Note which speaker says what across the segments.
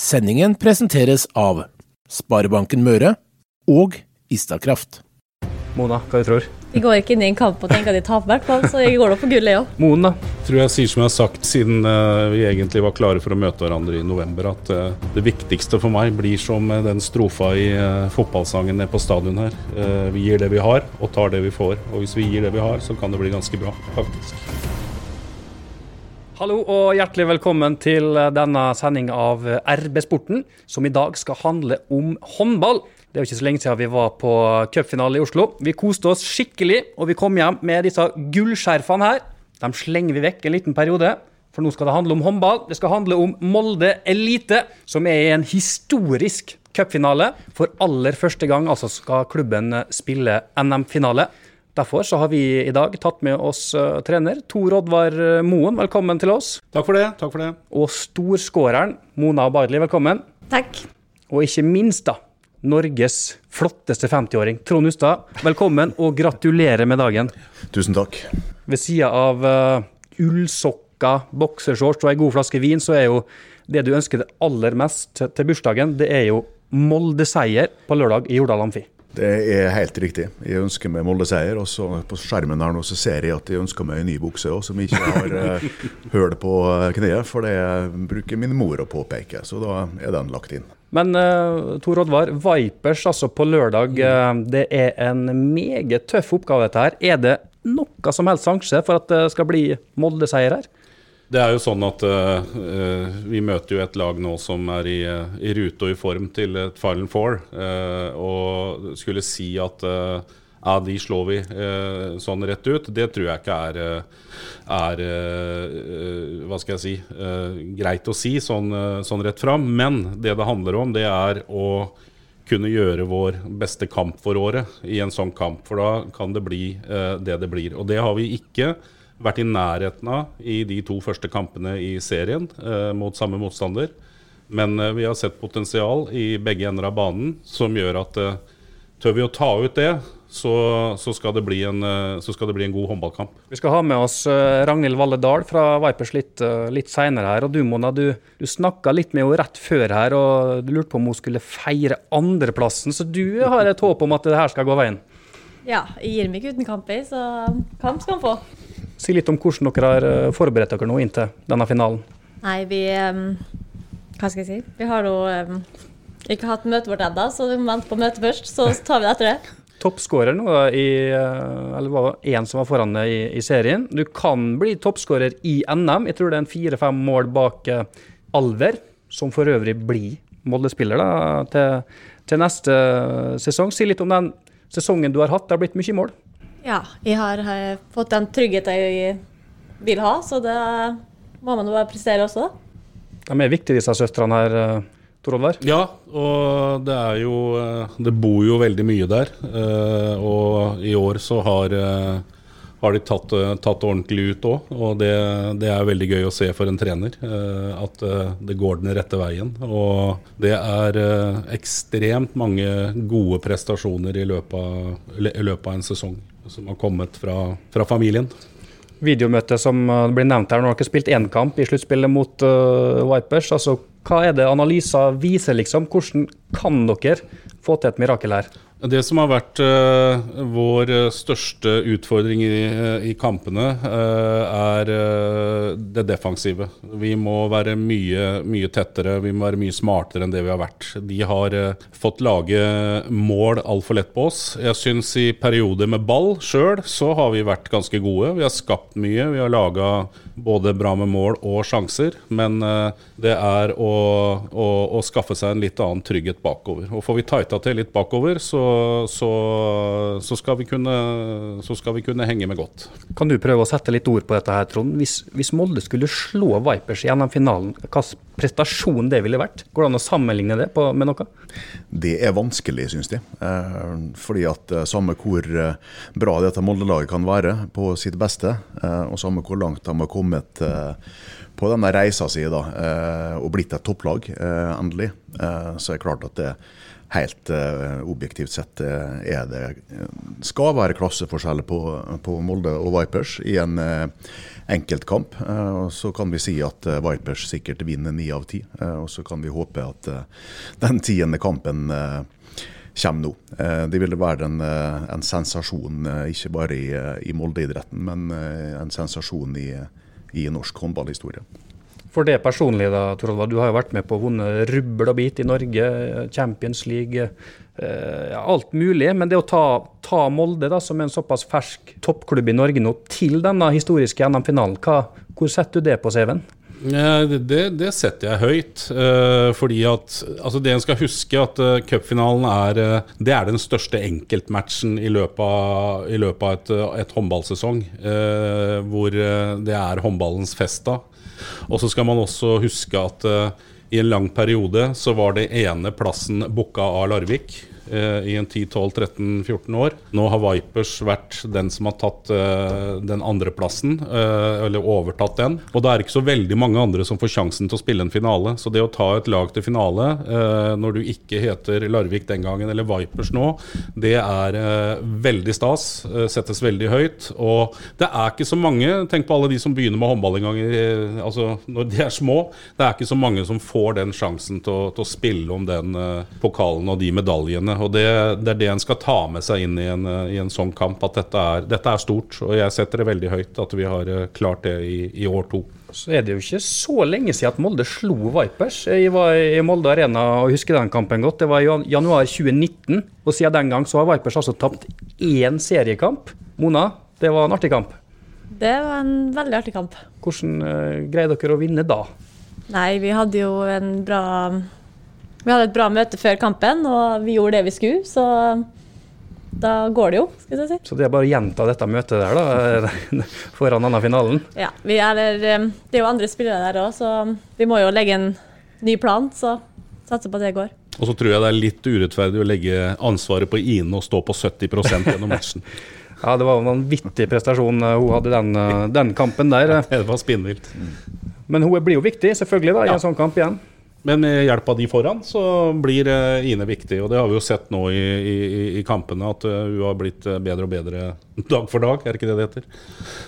Speaker 1: Sendingen presenteres av Sparebanken Møre og Istakraft.
Speaker 2: Mona, hva du tror
Speaker 3: Vi går ikke inn i en kamp og tenker at de taper, i hvert fall, så jeg går da på gullet, ja.
Speaker 2: Moen, da?
Speaker 4: tror jeg sier som jeg har sagt siden eh, vi egentlig var klare for å møte hverandre i november, at eh, det viktigste for meg blir som eh, den strofa i fotballsangen nede på stadion her. Vi gir det vi har, og tar det vi får. Og hvis vi gir det vi har, så kan det bli ganske bra, faktisk.
Speaker 2: Hallo og hjertelig velkommen til denne sendinga av RB-sporten, som i dag skal handle om håndball. Det er jo ikke så lenge siden vi var på cupfinale i Oslo. Vi koste oss skikkelig, og vi kom hjem med disse gullskjerfene her. De slenger vi vekk en liten periode, for nå skal det handle om håndball. Det skal handle om Molde Elite, som er i en historisk cupfinale. For aller første gang altså skal klubben spille NM-finale. Derfor så har vi i dag tatt med oss uh, trener Tor Oddvar Moen. Velkommen til oss.
Speaker 4: Takk for det. takk for det.
Speaker 2: Og storskåreren Mona Abadli, velkommen.
Speaker 3: Takk.
Speaker 2: Og ikke minst, da, Norges flotteste 50-åring, Trond Hustad. Velkommen og gratulerer med dagen.
Speaker 5: Tusen takk.
Speaker 2: Ved sida av uh, ullsokker, boksershorts og ei god flaske vin, så er jo det du ønsker det aller mest til, til bursdagen, det er jo Molde-seier på lørdag i Jordal Amfi.
Speaker 5: Det er helt riktig. Jeg ønsker meg Molde-seier. Og så på skjermen her nå så ser jeg at jeg ønsker meg en ny bukse òg, som ikke har uh, høl på kneet. For det bruker min mor å påpeke, så da er den lagt inn.
Speaker 2: Men uh, Tor Oddvar, Vipers altså på lørdag, uh, det er en meget tøff oppgave dette her. Er det noe som helst sjanse for at det skal bli Molde-seier her?
Speaker 4: Det er jo sånn at uh, vi møter jo et lag nå som er i, uh, i rute og i form til et Final Four. Uh, og skulle si at ja, de slår vi sånn rett ut, det tror jeg ikke er, er hva skal jeg si, greit å si sånn, sånn rett fram. Men det det handler om, det er å kunne gjøre vår beste kamp for året i en sånn kamp. For da kan det bli det det blir. Og det har vi ikke vært i nærheten av i de to første kampene i serien eh, mot samme motstander. Men eh, vi har sett potensial i begge ender av banen som gjør at eh, tør vi å ta ut det, så, så, skal det bli en, så skal det bli en god håndballkamp.
Speaker 2: Vi skal ha med oss Ragnhild Valle Dahl fra Vipers litt, litt seinere her. Og du Mona, du, du snakka litt med henne rett før her, og du lurte på om hun skulle feire andreplassen. Så du har et håp om at det her skal gå veien?
Speaker 3: Ja, jeg gir meg ikke uten kamp så kamp skal han få.
Speaker 2: Si litt om hvordan dere har forberedt dere nå inn til denne finalen.
Speaker 3: Nei, vi Hva skal jeg si? Vi har nå ikke hatt møtet vårt ennå, så vi må vente på møtet først. Så tar vi det etter det.
Speaker 2: Toppskårer nå i Eller var det én som var foran deg i, i, serien. Du kan bli toppskårer i NM. Jeg tror det er en fire-fem mål bak uh, Alver, som for øvrig blir Molde-spiller til, til neste sesong. Si litt om den sesongen du har hatt. Det har blitt mye mål.
Speaker 3: Ja, jeg har, har fått den tryggheten jeg vil ha, så det må man jo bare prestere også.
Speaker 2: De er viktige, disse søstrene her, Tor Oddvar?
Speaker 4: Ja, og det er jo Det bor jo veldig mye der. Og i år så har, har de tatt, tatt ordentlig ut òg, og det, det, er veldig gøy å se for en trener. At det går den rette veien. Og det er ekstremt mange gode prestasjoner i løpet av, i løpet av en sesong som har kommet fra, fra familien.
Speaker 2: Videomøtet som blir nevnt her, nå har dere spilt én kamp i sluttspillet mot uh, Vipers. altså Hva er det analyser viser, liksom? Hvordan kan dere få til et mirakel her?
Speaker 4: Det som har vært uh, vår største utfordring i, i kampene, uh, er uh, det defensive. Vi må være mye, mye tettere, vi må være mye smartere enn det vi har vært. De har fått lage mål altfor lett på oss. Jeg syns i perioder med ball sjøl så har vi vært ganske gode. Vi har skapt mye. Vi har laga både bra med mål og sjanser. Men det er å, å, å skaffe seg en litt annen trygghet bakover. Og får vi tighta til litt bakover, så så, så, skal kunne, så, skal vi kunne, henge med godt.
Speaker 2: Kan du prøve å sette litt ord på dette, her, Trond? Hvis, hvis Molde skulle slå Vipers gjennom finalen, hvilken prestasjon det ville vært? Går det an å sammenligne det på, med noe?
Speaker 5: Det er vanskelig, syns de. Eh, fordi at eh, samme hvor eh, bra dette Molde-laget kan være på sitt beste, eh, og samme hvor langt de har kommet eh, på denne reisa si da, eh, og blitt et topplag endelig, så er det klart at det helt uh, objektivt sett uh, er det skal være klasseforskjeller på, på, Molde og Vipers i en uh, enkeltkamp. Uh, så kan vi si at Vipers sikkert vinner ni av ti. og så kan vi håpe at den tiende kampen kommer nå. Det ville være en, en sensasjon, ikke bare i, i Molde-idretten, men en sensasjon i, i norsk håndballhistorie.
Speaker 2: For det personlige, da, Toralva, du har jo vært med på å vunne rubbel og bit i Norge, Champions League, eh, alt mulig. Men det å ta, ta, Molde da, som en såpass fersk toppklubb i Norge nå til denne historiske NM-finalen, hvor setter du det på CV-en?
Speaker 4: Det, det, setter jeg høyt. Uh, fordi at altså Det en skal huske, at uh, cupfinalen er uh, Det er den største enkeltmatchen i løpet av, i løpet av et, et håndballsesong. hvor det er håndballens fest da. Og så skal man også huske at i en lang periode så var det ene plassen booka av Larvik. Eh, i en 10-12-13-14 år. Nå har Vipers vært den som har tatt uh, den andreplassen, uh, eller overtatt den. Og det er ikke så veldig mange andre som får sjansen til å spille en finale. Så det å ta et lag til finale uh, når du ikke heter Larvik den gangen, eller Vipers nå, det er veldig stas. settes veldig høyt. Og det er ikke så mange, tenk på alle de som begynner med håndball en gang, altså når de er små. Det er ikke så mange som får den sjansen til å, til å spille om den pokalen og de medaljene og det, det, er det en skal ta med seg inn i en, i en sånn kamp, at dette er, dette er, stort. Og jeg setter det veldig høyt at vi har eh, klart det i, i, år to.
Speaker 2: Så er det jo ikke så lenge siden at Molde slo Vipers. Jeg var i Molde Arena og husker den kampen godt. Det var i januar 2019. Og siden den gang så har Vipers altså tapt én seriekamp. Mona, det var en artig kamp?
Speaker 3: Det var en veldig artig kamp.
Speaker 2: Hvordan uh, greide dere å vinne da?
Speaker 3: Nei, vi hadde jo en bra vi hadde et bra møte før kampen, og vi gjorde det vi skulle. Så da går det jo, skal jeg si.
Speaker 2: Så det er bare å gjenta dette møtet der, da? Foran denne finalen?
Speaker 3: Ja. Er, eh, det er jo andre spillere der òg, så vi må jo legge en ny plan. Så satser på at det går.
Speaker 4: Og så tror jeg det er litt urettferdig å legge ansvaret på Ine og stå på 70% gjennom matchen.
Speaker 2: ja, det var en vanvittig prestasjon eh, hun hadde den, eh, den kampen der.
Speaker 4: det var spinnvilt.
Speaker 2: Men hun blir jo viktig, selvfølgelig, da, i en sånn kamp igjen.
Speaker 4: Men med hjelp av de foran så blir eh, Ine viktig. Og det har vi jo sett nå i, i, i kampene, at eh, hun har blitt eh, bedre og bedre dag for dag. Er ikke det det heter?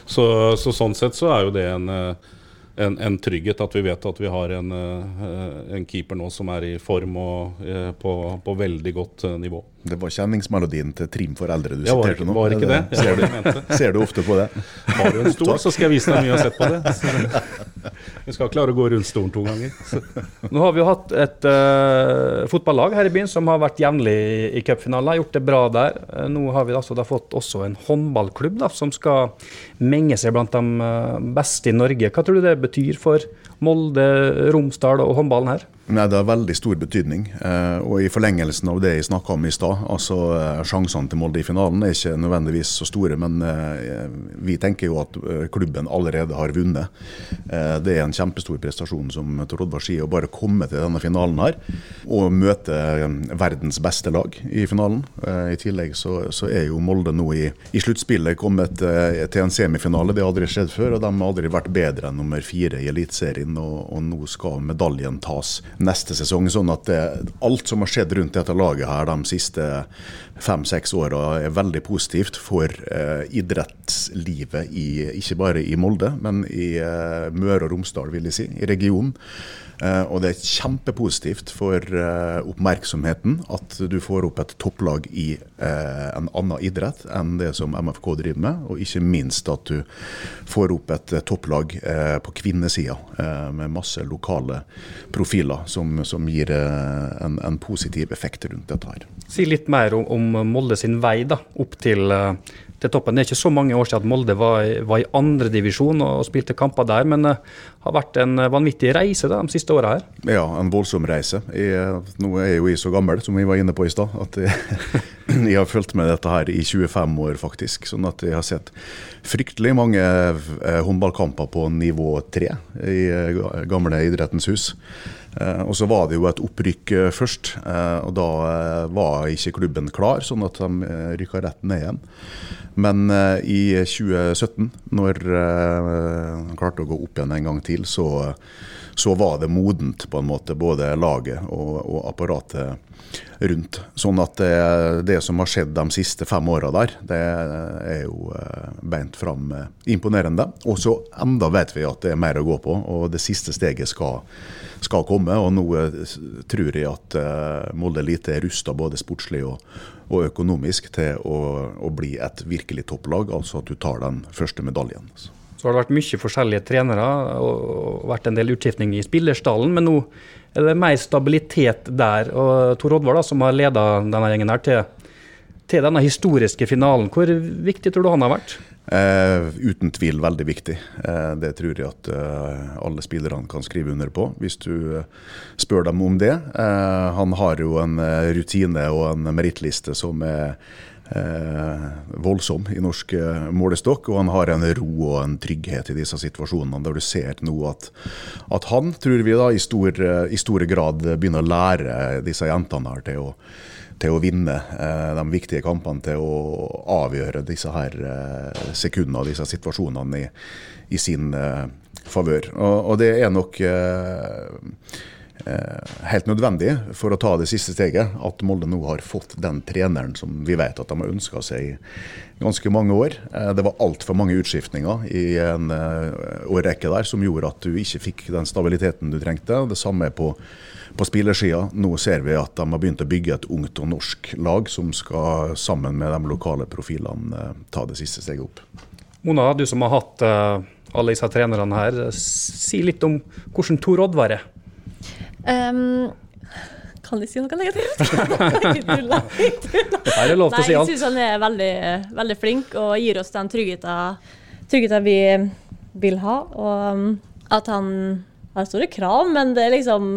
Speaker 4: Så, så sånn sett så er jo det en, en, en, trygghet at vi vet at vi har en, en keeper nå som er i form og på, på veldig godt nivå.
Speaker 5: Det var kjenningsmelodien til Trim for eldre du siterte
Speaker 4: nå? Var ikke det?
Speaker 5: det? Ser, du, ser, du, ofte på det?
Speaker 4: Har du en stol, så skal jeg vise deg mye jeg har sett på det. Vi skal klare å gå rundt stolen to ganger.
Speaker 2: Nå har vi jo hatt et uh, fotballag her i byen som har vært jevnlig i, cupfinaler. Gjort det bra der. Uh, nå har vi altså da fått også en håndballklubb da, som skal menge seg blant de uh, beste i Norge. Hva tror du det betyr for Molde, Romsdal og håndballen her?
Speaker 5: Nei, Det har veldig stor betydning. Eh, og I forlengelsen av det jeg snakka om i stad, altså eh, sjansene til Molde i finalen er ikke nødvendigvis så store, men eh, vi tenker jo at klubben allerede har vunnet. Det er en kjempestor prestasjon som Tor Oddvar sier, å bare komme til denne finalen her og møte verdens beste lag i finalen. I tillegg så, så er jo Molde nå i, i sluttspillet kommet til en semifinale. Det har aldri skjedd før, og de har aldri vært bedre enn nummer fire i Eliteserien. Og, og nå skal medaljen tas neste sesong. Sånn at det, alt som har skjedd rundt dette laget her de siste fem-seks åra, er veldig positivt for eh, idrettslivet i, ikke bare i Molde, men i eh, Møre og Romsdal, vil jeg si, i regionen. Eh, og det er kjempepositivt for eh, oppmerksomheten at du får opp et topplag i eh, en annen idrett enn det som MFK driver med, og ikke minst at du får opp et topplag på kvinnesida med masse lokale profiler som, som gir en, en, positiv effekt rundt dette her.
Speaker 2: Si litt mer om, Molde sin vei da, opp til til toppen. Det er ikke så mange år siden at Molde var, var i andredivisjon og, og spilte kamper der, men det uh, har vært en vanvittig reise da, de siste åra her.
Speaker 5: Ja, en voldsom reise. Jeg, nå er jeg jo jeg så gammel, som vi var inne på i stad, at jeg, jeg, har fulgt med dette her i 25 år, faktisk. Sånn at jeg har sett fryktelig mange eh, håndballkamper på nivå tre i eh, gamle Idrettens hus. Eh, og så var det jo et opprykk eh, først, eh, og da var ikke klubben klar, sånn at de rykka rett ned igjen. Men i 2017, når de klarte å gå opp igjen en gang til, så, så var det modent på en måte, både laget og, og apparatet rundt. Sånn at det, det som har skjedd de siste fem åra der, det er jo beint fram imponerende. Og så enda vet vi at det er mer å gå på, og det siste steget skal, skal komme. Og nå eh, tror jeg at eh, Molde Elite er rusta både sportslig og, og økonomisk til å, å bli et virkelig topplag, altså at du tar den første medaljen.
Speaker 2: Så har det vært mye forskjellige trenere og vært en del utskiftning i spillerstallen, men nå er det mer stabilitet der. Og Tor Oddvar, da, som har leda denne gjengen her til, til denne historiske finalen, hvor viktig tror du han har vært?
Speaker 5: Eh, uten tvil veldig viktig. Eh, det tror jeg at eh, alle spillerne kan skrive under på, hvis du eh, spør dem om det. Eh, han har jo en eh, rutine og en merittliste som er voldsom i norsk målestokk, og han har en ro og en trygghet i disse situasjonene, der du ser nå at, at han, tror vi da, i stor, i stor grad begynner å lære disse jentene her til å til å vinne eh, de viktige kampene, til å avgjøre disse her eh, sekundene og disse situasjonene i, i sin eh, favør. Og, og det er nok helt nødvendig for å ta det siste steget, at Molde nå har fått den treneren som vi vet at de har ønska seg i ganske mange år. Eh, det var altfor mange utskiftninger i en eh, årrekke der som gjorde at du ikke fikk den stabiliteten du trengte. Det samme på på spillersida. Nå ser vi at de har begynt å bygge et ungt og norsk lag som skal sammen med de lokale profilene eh, ta det siste steget opp.
Speaker 2: Mona, du som har hatt eh, alle disse trenerne her, si litt om hvordan Tor Oddvar er.
Speaker 3: Um, kan jeg si noe negativt?
Speaker 2: Her er det lov til å
Speaker 3: Nei,
Speaker 2: alt.
Speaker 3: jeg syns han er veldig, veldig flink og gir oss den tryggheten, tryggheten vi vil ha. Og um, at han har store krav, men det er liksom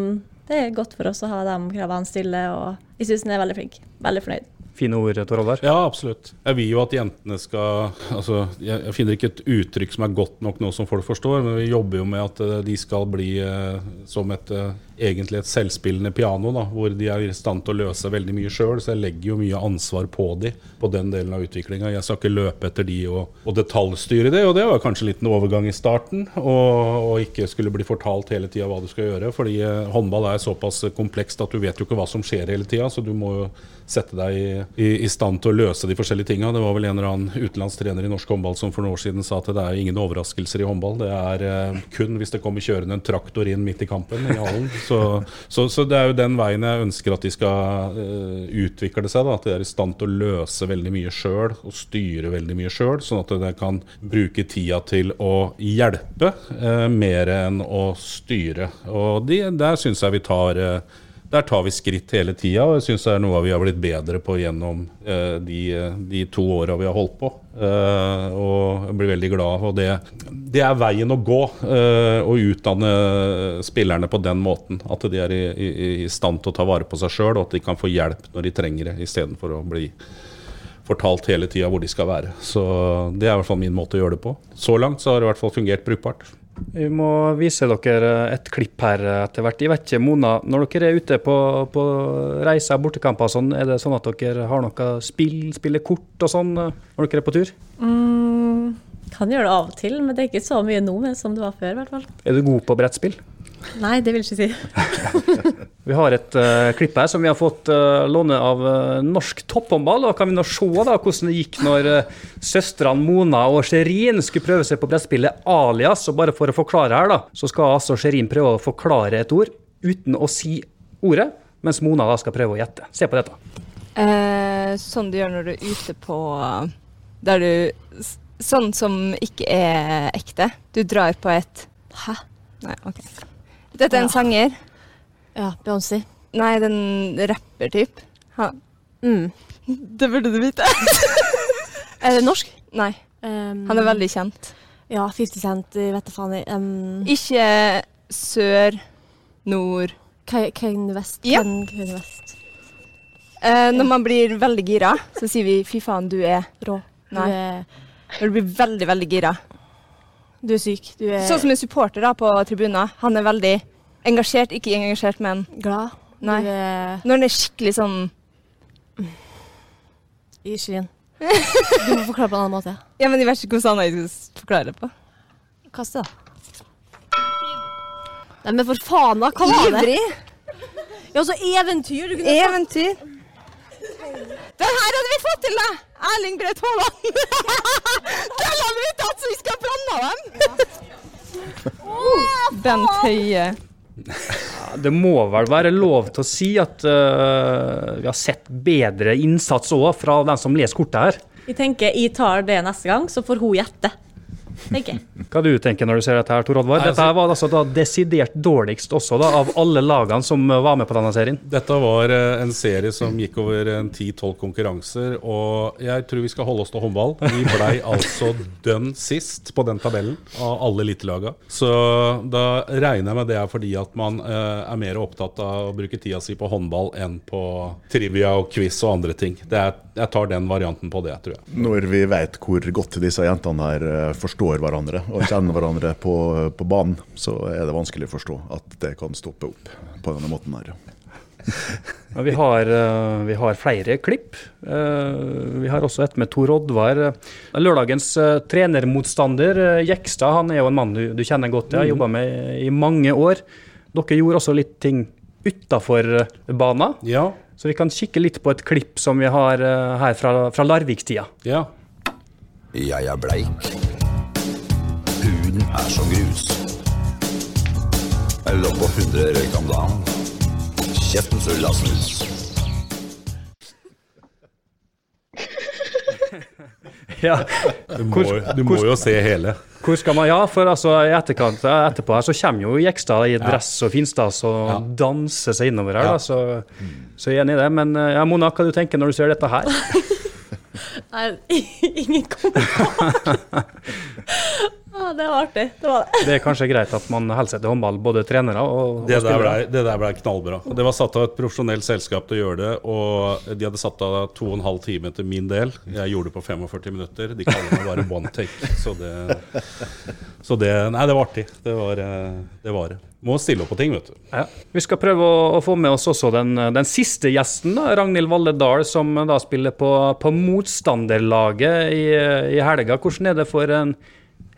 Speaker 3: det er godt for oss å ha de kravene han stiller, og jeg syns han er veldig flink. Veldig fornøyd.
Speaker 2: Fine ord, Tor Oddvar.
Speaker 4: Ja, absolutt. Jeg vil jo at jentene skal altså, jeg, jeg finner ikke et uttrykk som er godt nok nå som folk forstår, men vi jobber jo med at eh, de skal bli eh, som et eh, egentlig et selvspillende piano, da, hvor de er i stand til å løse veldig mye sjøl. Så jeg legger jo mye ansvar på de på den delen av utviklinga. Jeg skal ikke løpe etter de og, og detaljstyre det, og det var kanskje litt en overgang i starten. Og, og ikke skulle bli fortalt hele tida hva du skal gjøre. Fordi eh, håndball er såpass komplekst at du vet jo ikke hva som skjer hele tida, så du må jo sette deg i, i, i stand til å løse de forskjellige tinga. Det var vel en eller annen utenlandstrener i norsk håndball som for noen år siden sa at det er ingen overraskelser i håndball. Det er eh, kun hvis det kommer kjørende en traktor inn midt i kampen i hallen. Så, så, så det er jo den veien jeg ønsker at de skal uh, utvikle seg. Da, at de er i stand til å løse veldig mye sjøl og styre veldig mye sjøl, sånn at de kan bruke tida til å hjelpe uh, mer enn å styre. Og de, der syns jeg vi tar eh, der tar vi skritt hele tida, og jeg syns det er noe vi har blitt bedre på gjennom eh, de, de to åra vi har holdt på. Eh, og jeg blir veldig glad. Og det, det er veien å gå, eh, å utdanne spillerne på den måten. At de er i, i, i stand til å ta vare på seg sjøl, og at de kan få hjelp når de trenger det, istedenfor å bli fortalt hele tida hvor de skal være. Så det er i hvert fall min måte å gjøre det på. Så langt så har det i hvert fall fungert brukbart.
Speaker 2: Vi må vise dere et klipp her etter hvert. Jeg vet ikke, Mona, når dere er ute på, på reiser, bortekamper sånn, er det sånn at dere har noe spill, spiller kort og sånn når dere er på tur?
Speaker 3: Mm, kan gjøre det av og til, men det er ikke så mye nå men som det var før. i hvert fall.
Speaker 2: Er du god på brettspill?
Speaker 3: Nei, det vil jeg ikke si.
Speaker 2: Vi har et uh, klipp her som vi har fått uh, låne av uh, norsk topphåndball. og Kan vi nå se da hvordan det gikk når uh, søstrene Mona og Sherin skulle prøve seg på brettspillet Alias. og Bare for å forklare her, da, så skal altså Sherin prøve å forklare et ord uten å si ordet, mens Mona da skal prøve å gjette. Se på dette.
Speaker 6: Eh, sånn du gjør når du er ute på Der du Sånn som ikke er ekte. Du drar på et
Speaker 3: Hæ?
Speaker 6: Nei, OK. Dette er en
Speaker 3: Ja.
Speaker 6: sanger.
Speaker 3: Ja, Beyoncé.
Speaker 6: Nei, den rapper-typ.
Speaker 3: Mm.
Speaker 6: Det burde du vite.
Speaker 3: Er det norsk?
Speaker 6: Nei,
Speaker 3: Um,
Speaker 6: han er veldig kjent.
Speaker 3: Ja, 50 Cent, vet da faen. Um,
Speaker 6: Ikke sør, nord
Speaker 3: Kane West.
Speaker 6: Ja.
Speaker 3: Ken- West.
Speaker 6: Uh, Når man blir veldig gira, så sier vi 'fy faen, du er
Speaker 3: Rå.
Speaker 6: Nei. Når du blir veldig, veldig gira.
Speaker 3: Du er syk. Du er
Speaker 6: Sånn som en supporter da på tribunen. Han er veldig Engasjert, ikke engasjert, men
Speaker 3: Glad.
Speaker 6: Nei.
Speaker 3: Er
Speaker 6: Når han er skikkelig sånn
Speaker 3: I skyen. Du må forklare på en annen måte.
Speaker 6: Ja, men jeg vet ikke hvordan jeg skal forklare det på.
Speaker 3: Kast det, da. Nei, men for faen, da. Hva var det?
Speaker 6: Ivrig.
Speaker 3: Ja, så eventyr. Du kunne
Speaker 6: Eventyr. Den her hadde vi fått til, da! Erling Braut Haaland. Den hadde vi tatt, så vi skal brenne dem! Bent Høie.
Speaker 2: Det må vel være lov til å si at uh, vi har sett bedre innsats òg fra den som leser kortet her.
Speaker 3: Jeg tenker jeg tar det neste gang, så får hun gjette. Tenker jeg.
Speaker 2: Hva du tenker når du ser dette her, Tor Oddvar? Dette var altså da desidert dårligst også da, av alle lagene som eh, var med på denne serien.
Speaker 4: Dette var eh, en serie som gikk over en 10-12 konkurranser, og jeg tror vi skal holde oss til håndball. Vi blei altså dønn sist på den tabellen av alle elitelaga. Så da regner jeg med det er fordi at man eh, er mer opptatt av å bruke tida si på håndball enn på trivia og quiz og andre ting. Det er, jeg tar den varianten på det, tror jeg.
Speaker 5: Når vi vet hvor godt disse jentene her eh, forstår hverandre og kjenner hverandre på, på banen, så er det vanskelig å forstå at det kan stoppe opp på denne måten her.
Speaker 2: Vi, har, eh, vi har flere klipp. Eh, Vi har også et med Tor Oddvar. Lørdagens eh, trenermotstander, eh, Jekstad, han er jo en mann du, du kjenner godt. Jeg har jobba med i mange år. Dere gjorde også litt ting utafor banen.
Speaker 4: Ja,
Speaker 2: Så vi kan kikke litt på et klipp som vi har her fra, fra Larvik-tida.
Speaker 4: ja.
Speaker 7: Jeg er bleik. Er som grus. Jeg lå på 100 røyk om dagen. Kjeften full av snus.
Speaker 2: Ja.
Speaker 4: Du må, du må jo se hele.
Speaker 2: Hvor skal man, ja, for altså i etterkant, etterpå her så kommer jo Jekstad i dress og finstas og
Speaker 4: Ja.
Speaker 2: danser seg innover her,
Speaker 4: Ja.
Speaker 2: da, så, så jeg er enig i det. Men eh, ja, Mona, hva du tenker når du ser dette her?
Speaker 3: Nei, ingen kommentar. det var artig. Det var det.
Speaker 2: Det er kanskje greit at man holder seg til håndball, både trenere og, og
Speaker 4: Det der, ble, det der ble knallbra. Det var satt av et profesjonelt selskap til å gjøre det, og de hadde satt av to og en halv time til min del. Jeg gjorde det på 45 minutter. De kaller meg bare one take. Så det, så det Nei, det var artig. Det var eh, det. Var. Må stille opp på ting, vet du.
Speaker 2: Ja. Vi skal prøve å, å få med oss også den, den siste gjesten, da, Ragnhild Valle Dahl, som da spiller på, på motstanderlaget i, i helga. Hvordan er det for en,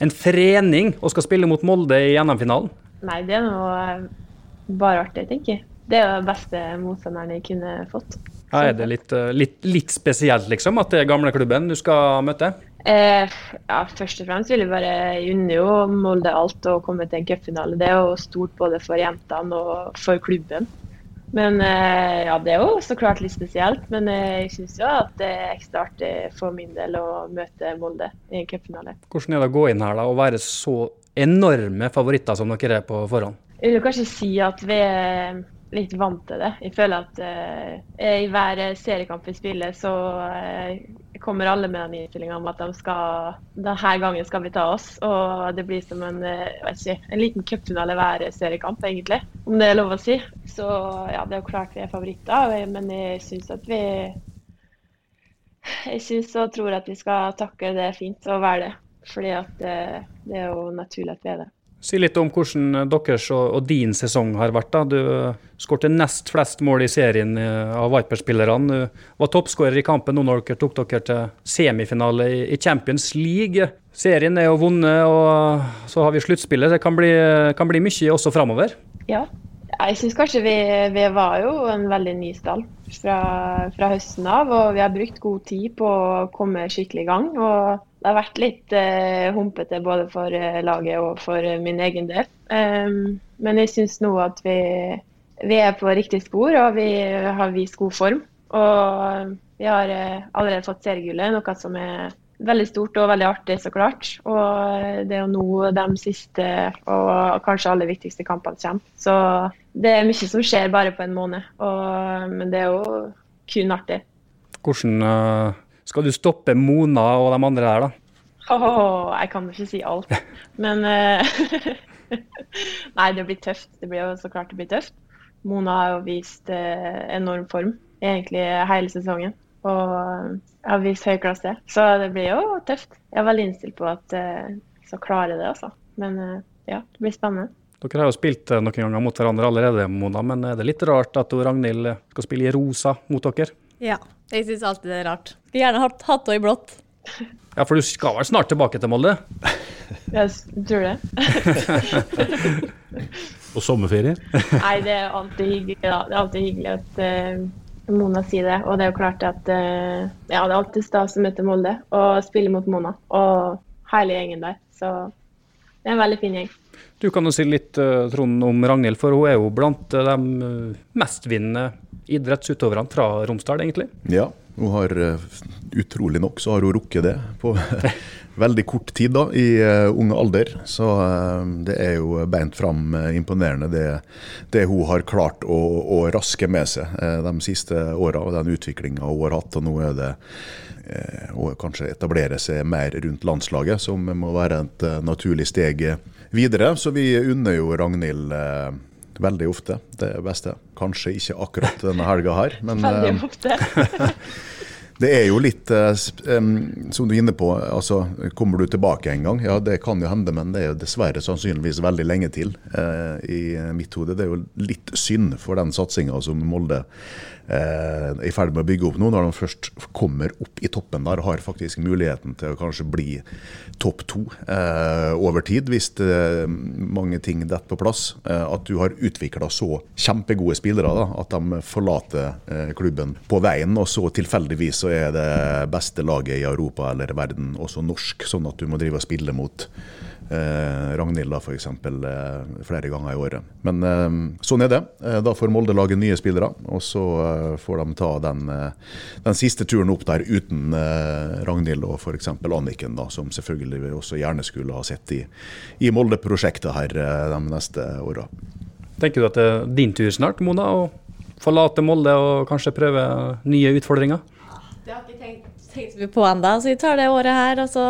Speaker 2: en forening og skal spille mot Molde i NM-finalen?
Speaker 8: Nei, det er noe eh, bare artig, tenker jeg. Det er jo den beste motstanderen jeg kunne fått.
Speaker 2: Ja, er det litt, eh, litt, litt spesielt, liksom, at det er gamleklubben du skal møte?
Speaker 8: Eh, ja, først og fremst vil jeg bare unne jo Molde alt å komme til en cupfinale. Det er jo stort både for jentene og for klubben. Men eh, ja, det er jo så klart litt spesielt. Men eh, jeg syns jo at det er ekstra artig for min del å møte Molde i en cupfinale.
Speaker 2: Hvordan er det å gå inn her da, og være så enorme favoritter som dere er på forhånd?
Speaker 8: Jeg vil kanskje si at vi er litt vant til det. Jeg føler at eh, i hver seriekamp vi spiller, så eh, kommer alle med den innstillinga om at de skal, denne gangen skal vi ta oss. Og det blir som en, eh, ikke, en liten cupfinale hver seriekamp, egentlig. Om det er lov å si. Så ja, det er jo klart vi er favoritter, men jeg syns at vi Jeg syns og tror at vi skal takle det fint og være det. Fordi at eh, det er jo naturlig at vi er det.
Speaker 2: Si litt om hvordan deres og, og din sesong har vært. da. Du skårte nest flest mål i serien eh, av Viper-spillerne. Du var toppskårer i kampen nå når dere tok dere til semifinale i Champions League. Serien er jo vunnet, og så har vi sluttspillet. Det kan bli, kan bli mye også framover.
Speaker 8: Ja. Jeg syns kanskje vi, vi var jo en veldig ny stall fra, fra høsten av. Og vi har brukt god tid på å komme skikkelig i gang. Og det har vært litt eh, humpete både for eh, laget og for min egen del. Um, men jeg syns nå at vi, vi er på riktig spor, og vi har vist god form. Og vi har eh, allerede fått seriegullet, noe som er veldig stort og veldig artig, så klart. Og det er jo nå de siste og kanskje aller viktigste kampene kommer. Så det er mye som skjer bare på en måned. Og, men det er jo kun artig.
Speaker 2: Hvordan eh, skal du stoppe Mona og de andre der, da?
Speaker 8: Oh, jeg kan ikke si alt. Men eh, Nei, det blir tøft. Det blir jo så klart det blir tøft. Mona har jo vist eh, enorm form egentlig hele sesongen. Og har vist høy klasse. Så det blir jo tøft. Jeg er veldig innstilt på at eh, jeg skal klare det, altså. Men eh, ja, det blir spennende.
Speaker 2: Dere har jo spilt eh, noen ganger mot hverandre allerede, Mona, men er det litt rart at Ragnhild skal spille i rosa mot dere?
Speaker 3: Ja, jeg syns alltid det er rart. Skulle gjerne hatt henne i blått.
Speaker 2: Ja, for du skal vel snart tilbake til Molde?
Speaker 8: Jeg tror det.
Speaker 4: Og sommerferie.
Speaker 8: Nei, det er alltid hyggelig, da. Det er alltid hyggelig at eh, Mona sier det. Og det er jo klart at eh, ja, det er alltid stas å møte Molde og spille mot Mona. Og hele gjengen der. Så det er en veldig fin gjeng.
Speaker 2: Du kan jo si litt, eh, Trond, om Ragnhild, for hun er jo blant eh, de mestvinnende idrettsutøverne fra Romsdal, egentlig.
Speaker 5: Ja, hun har utrolig nok så har hun rukket det på veldig kort tid da, i uh, ung alder. Så uh, det er jo beint fram uh, imponerende det, det hun har klart å, å raske med seg de siste åra, og den utviklinga hun har hatt. Og nå er det å kanskje etablere seg mer rundt landslaget, som må være et naturlig steg videre. Så vi unner jo Ragnhild veldig ofte det beste. Kanskje ikke akkurat denne helga her, men
Speaker 8: Veldig ofte.
Speaker 5: det er jo litt, eh, som du er inne på, altså kommer du tilbake en gang? Ja, det kan jo hende, men det er jo dessverre sannsynligvis veldig lenge til eh, i mitt hode. Det er jo litt synd for den satsinga som Molde i ferd med å bygge opp nå, når de først kommer opp i toppen der, har faktisk muligheten til å kanskje bli topp to eh, over tid, hvis eh, mange ting detter på plass. Eh, at du har utvikla så kjempegode spillere da, at de forlater eh, klubben på veien, og så tilfeldigvis så er det beste laget i Europa eller verden også norsk, sånn at du må drive og spille mot eh, Ragnhild da, f.eks. Eh, flere ganger i året. Men eh, sånn er det. Eh, da får Molde lage nye spillere, og så eh, får de ta den, eh, den siste turen opp der uten eh, Ragnhild og f.eks. Anniken, da, som selvfølgelig vi også gjerne skulle ha sett i, i Molde-prosjektet her eh, de neste åra.
Speaker 2: Tenker du at det er din tur snart, Mona, å forlate Molde og kanskje prøve nye utfordringer?
Speaker 3: Det har ikke tenkt, tenkt på ennå, så vi tar det året her, og så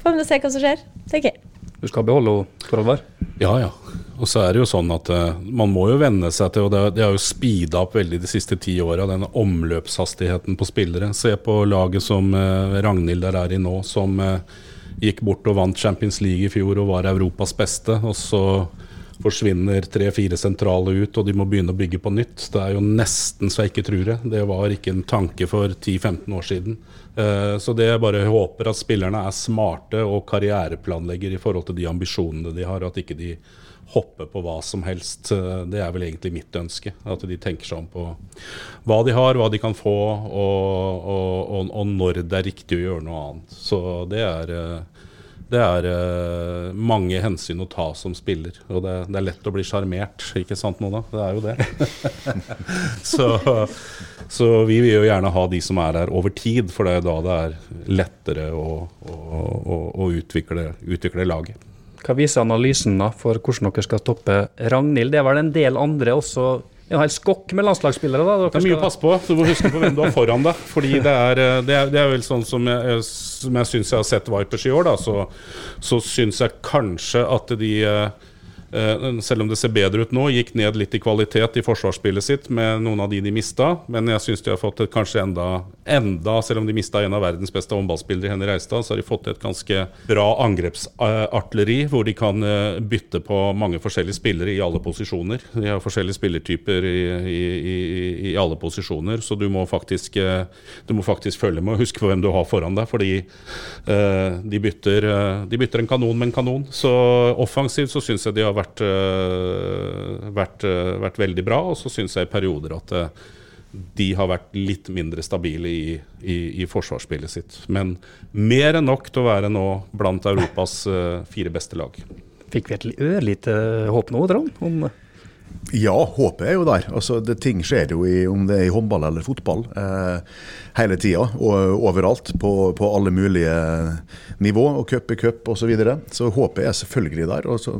Speaker 3: får vi se hva som skjer, tenker jeg.
Speaker 2: Du skal beholde henne, Tor Alvar?
Speaker 4: Ja, ja. Og så er det jo sånn at uh, man må jo venne seg til, og det, det har jo speeda opp veldig de siste ti åra, den omløpshastigheten på spillere. Se på laget som uh, Ragnhild er i nå, som uh, gikk bort og vant Champions League i fjor og var Europas beste. Og så forsvinner tre-fire sentrale ut, og de må begynne å bygge på nytt. Det er jo nesten så jeg ikke tror det. Det var ikke en tanke for 10-15 år siden. Eh, Så det jeg bare håper at spillerne er smarte og karriereplanlegger i forhold til de ambisjonene de har, at ikke de hopper på hva som helst. Eh, Det er vel egentlig mitt ønske. At de tenker seg om på hva de har, hva de kan få, og, og, og, og når det er riktig å gjøre noe annet. Så det er eh, det er uh, mange hensyn å ta som spiller. Og det, det er lett å bli sjarmert, ikke sant Mona? Det er jo det. så, så vi vil jo gjerne ha de som er her over tid, for det er da det er lettere å, å, å, å utvikle, utvikle laget.
Speaker 2: Hva viser analysen da for hvordan dere skal toppe Ragnhild? Det er vel en del andre også en hel skokk med landslagsspillere? da. Dere
Speaker 4: Det er mye å passe på. Du må huske på hvem du har foran deg. Fordi det er, eh, det er, det er vel sånn som jeg, som jeg syns jeg har sett Vipers i år, da, så, så syns jeg kanskje at de eh, eh, selv om det ser bedre ut nå, gikk ned litt i kvalitet i forsvarsspillet sitt med noen av de de mista. Men jeg syns de har fått et kanskje enda, enda Selv om de mista en av verdens beste håndballspillere, Henny Reistad, så har de fått et ganske bra angrepsartilleri, hvor de kan eh, bytte på mange forskjellige spillere i alle posisjoner. De har forskjellige spillertyper i, i, i, i alle posisjoner, så du må faktisk eh, Du må faktisk følge med og huske hvem du har foran deg, fordi eh, de, bytter, eh, de bytter en kanon med en kanon. Så offensivt så syns jeg de har vært, eh, vært, eh, vært veldig bra, og så syns jeg i perioder at eh, de har vært litt mindre stabile i, i, i forsvarsspillet sitt. Men mer enn nok til å være nå blant Europas fire beste lag.
Speaker 2: Fikk vi et li- ørlite håp nå, Trond? Om
Speaker 5: Ja, håpet er jo der. Altså, det, ting skjer jo i, om det er i håndball eller fotball eh, hele tida. Og overalt, på, på alle mulige nivå. Og cup i cup osv. Så, videre. så håpet er selvfølgelig der. Og så,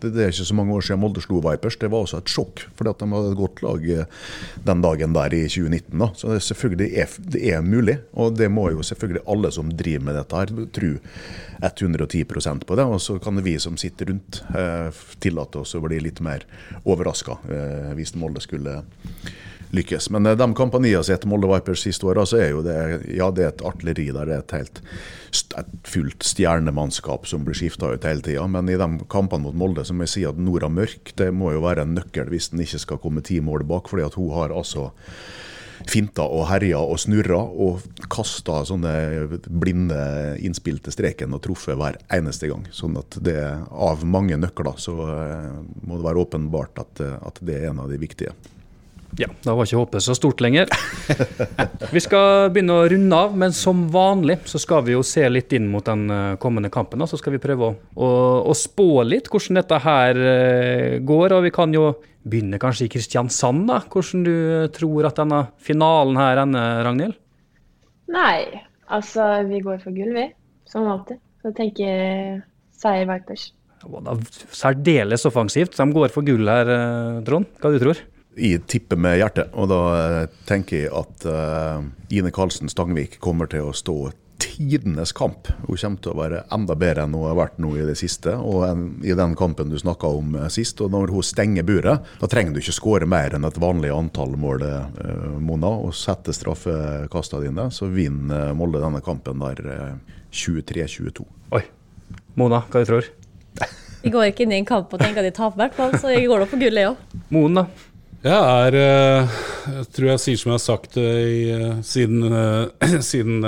Speaker 5: det, det er ikke så mange år siden Molde slo Vipers. Det var også et sjokk, fordi de hadde et godt lag eh, den dagen der i 2019. Da. Så det, selvfølgelig er, det er mulig, og det må jo selvfølgelig alle som driver med dette her tro 110% på det. Og så kan vi som sitter rundt eh, tillate oss å bli litt mer overraska eh, hvis Molde skulle lykkes. Men de kampene jeg har sett Molde Vipers siste året, så er jo det ja, det er et artilleri der. Det er et helt et fullt stjernemannskap som blir skifta ut hele tida. Men i de kampene mot Molde så må jeg si at Nora Mørk det må jo være en nøkkel hvis den ikke skal komme ti mål bak. fordi at hun har altså finta og herja og snurra og kasta sånne blinde innspill til streken og truffet hver eneste gang. Sånn at det av mange nøkler så må det være åpenbart at, at det er en av de viktige.
Speaker 2: Ja, da var ikke håpet så stort lenger. Vi skal begynne å runde av, men som vanlig så skal vi jo se litt inn mot den eh, kommende kampen. Så skal vi prøve å, å, å spå litt hvordan dette her eh, går. Og vi kan jo begynne kanskje i Kristiansand, da. Hvordan du tror at denne finalen her ender, Ragnhild?
Speaker 8: Nei, altså vi går for gull, vi. Som alltid. Så jeg tenker seier Vipers.
Speaker 2: Det var særdeles offensivt. De går for gull her, eh, Trond. Hva du tror
Speaker 5: jeg tipper med hjertet, og da eh, tenker jeg at uh, Ine Karlsen Stangvik kommer til å stå tidenes kamp. Hun kommer til å være enda bedre enn hun har vært nå i det siste. Og en, i den kampen du snakka om uh, sist. Og når hun stenger buret, da trenger du ikke skåre mer enn et vanlig antall mål, uh, Mona. Og setter straffekasta dine, så vinner Molde denne kampen der 23-22.
Speaker 2: Oi. Mona, hva du tror du?
Speaker 3: Jeg går ikke inn i en kamp og tenker at de taper, i hvert fall, så jeg går da på gullet, jeg òg.
Speaker 2: Moen, da?
Speaker 4: Jeg er eh, Jeg tror jeg sier som jeg har sagt eh, siden, eh, siden,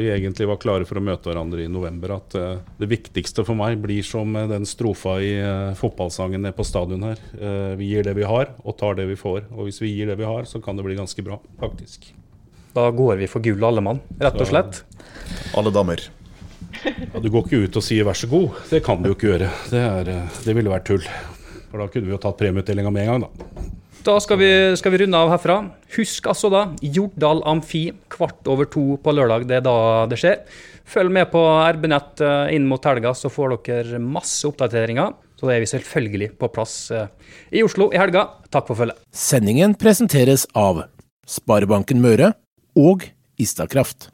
Speaker 4: vi egentlig var klare for å møte hverandre i november, at det viktigste for meg blir som den strofa i fotballsangen nede på stadion her. Vi gir det vi har, og tar det vi får. Og hvis vi gir det vi har, så kan det bli ganske bra, faktisk.
Speaker 2: Da går vi for gull alle mann, rett og slett.
Speaker 5: Alle damer.
Speaker 4: Ja, du går ikke ut og sier 'vær så god'. Det kan du jo ikke gjøre. Det, er, det ville vært tull. For da kunne vi jo tatt premieutdelinga med en gang, da.
Speaker 2: Da skal vi, skal vi, runde av herfra. Husk altså da, Jordal Amfi kvart over to på lørdag. Det er da det skjer. Følg med på RB-nett eh, inn mot helga, så får dere masse oppdateringer. Så er vi selvfølgelig på plass eh, i Oslo i helga. Takk for følget.
Speaker 1: Sendingen presenteres av Sparebanken Møre og Istakraft.